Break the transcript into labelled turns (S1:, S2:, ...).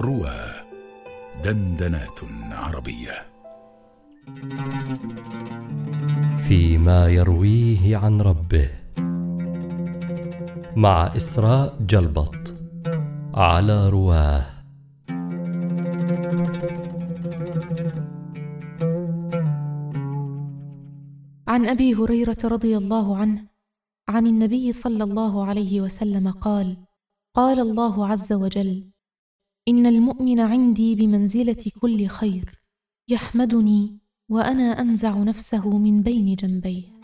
S1: روى دندنات عربية.
S2: فيما يرويه عن ربه. مع إسراء جلبط على رواه.
S3: عن أبي هريرة رضي الله عنه عن النبي صلى الله عليه وسلم قال قال الله عز وجل إن المؤمن عندي بمنزلة كل خير يحمدني وأنا أنزع نفسه من بين جنبيه.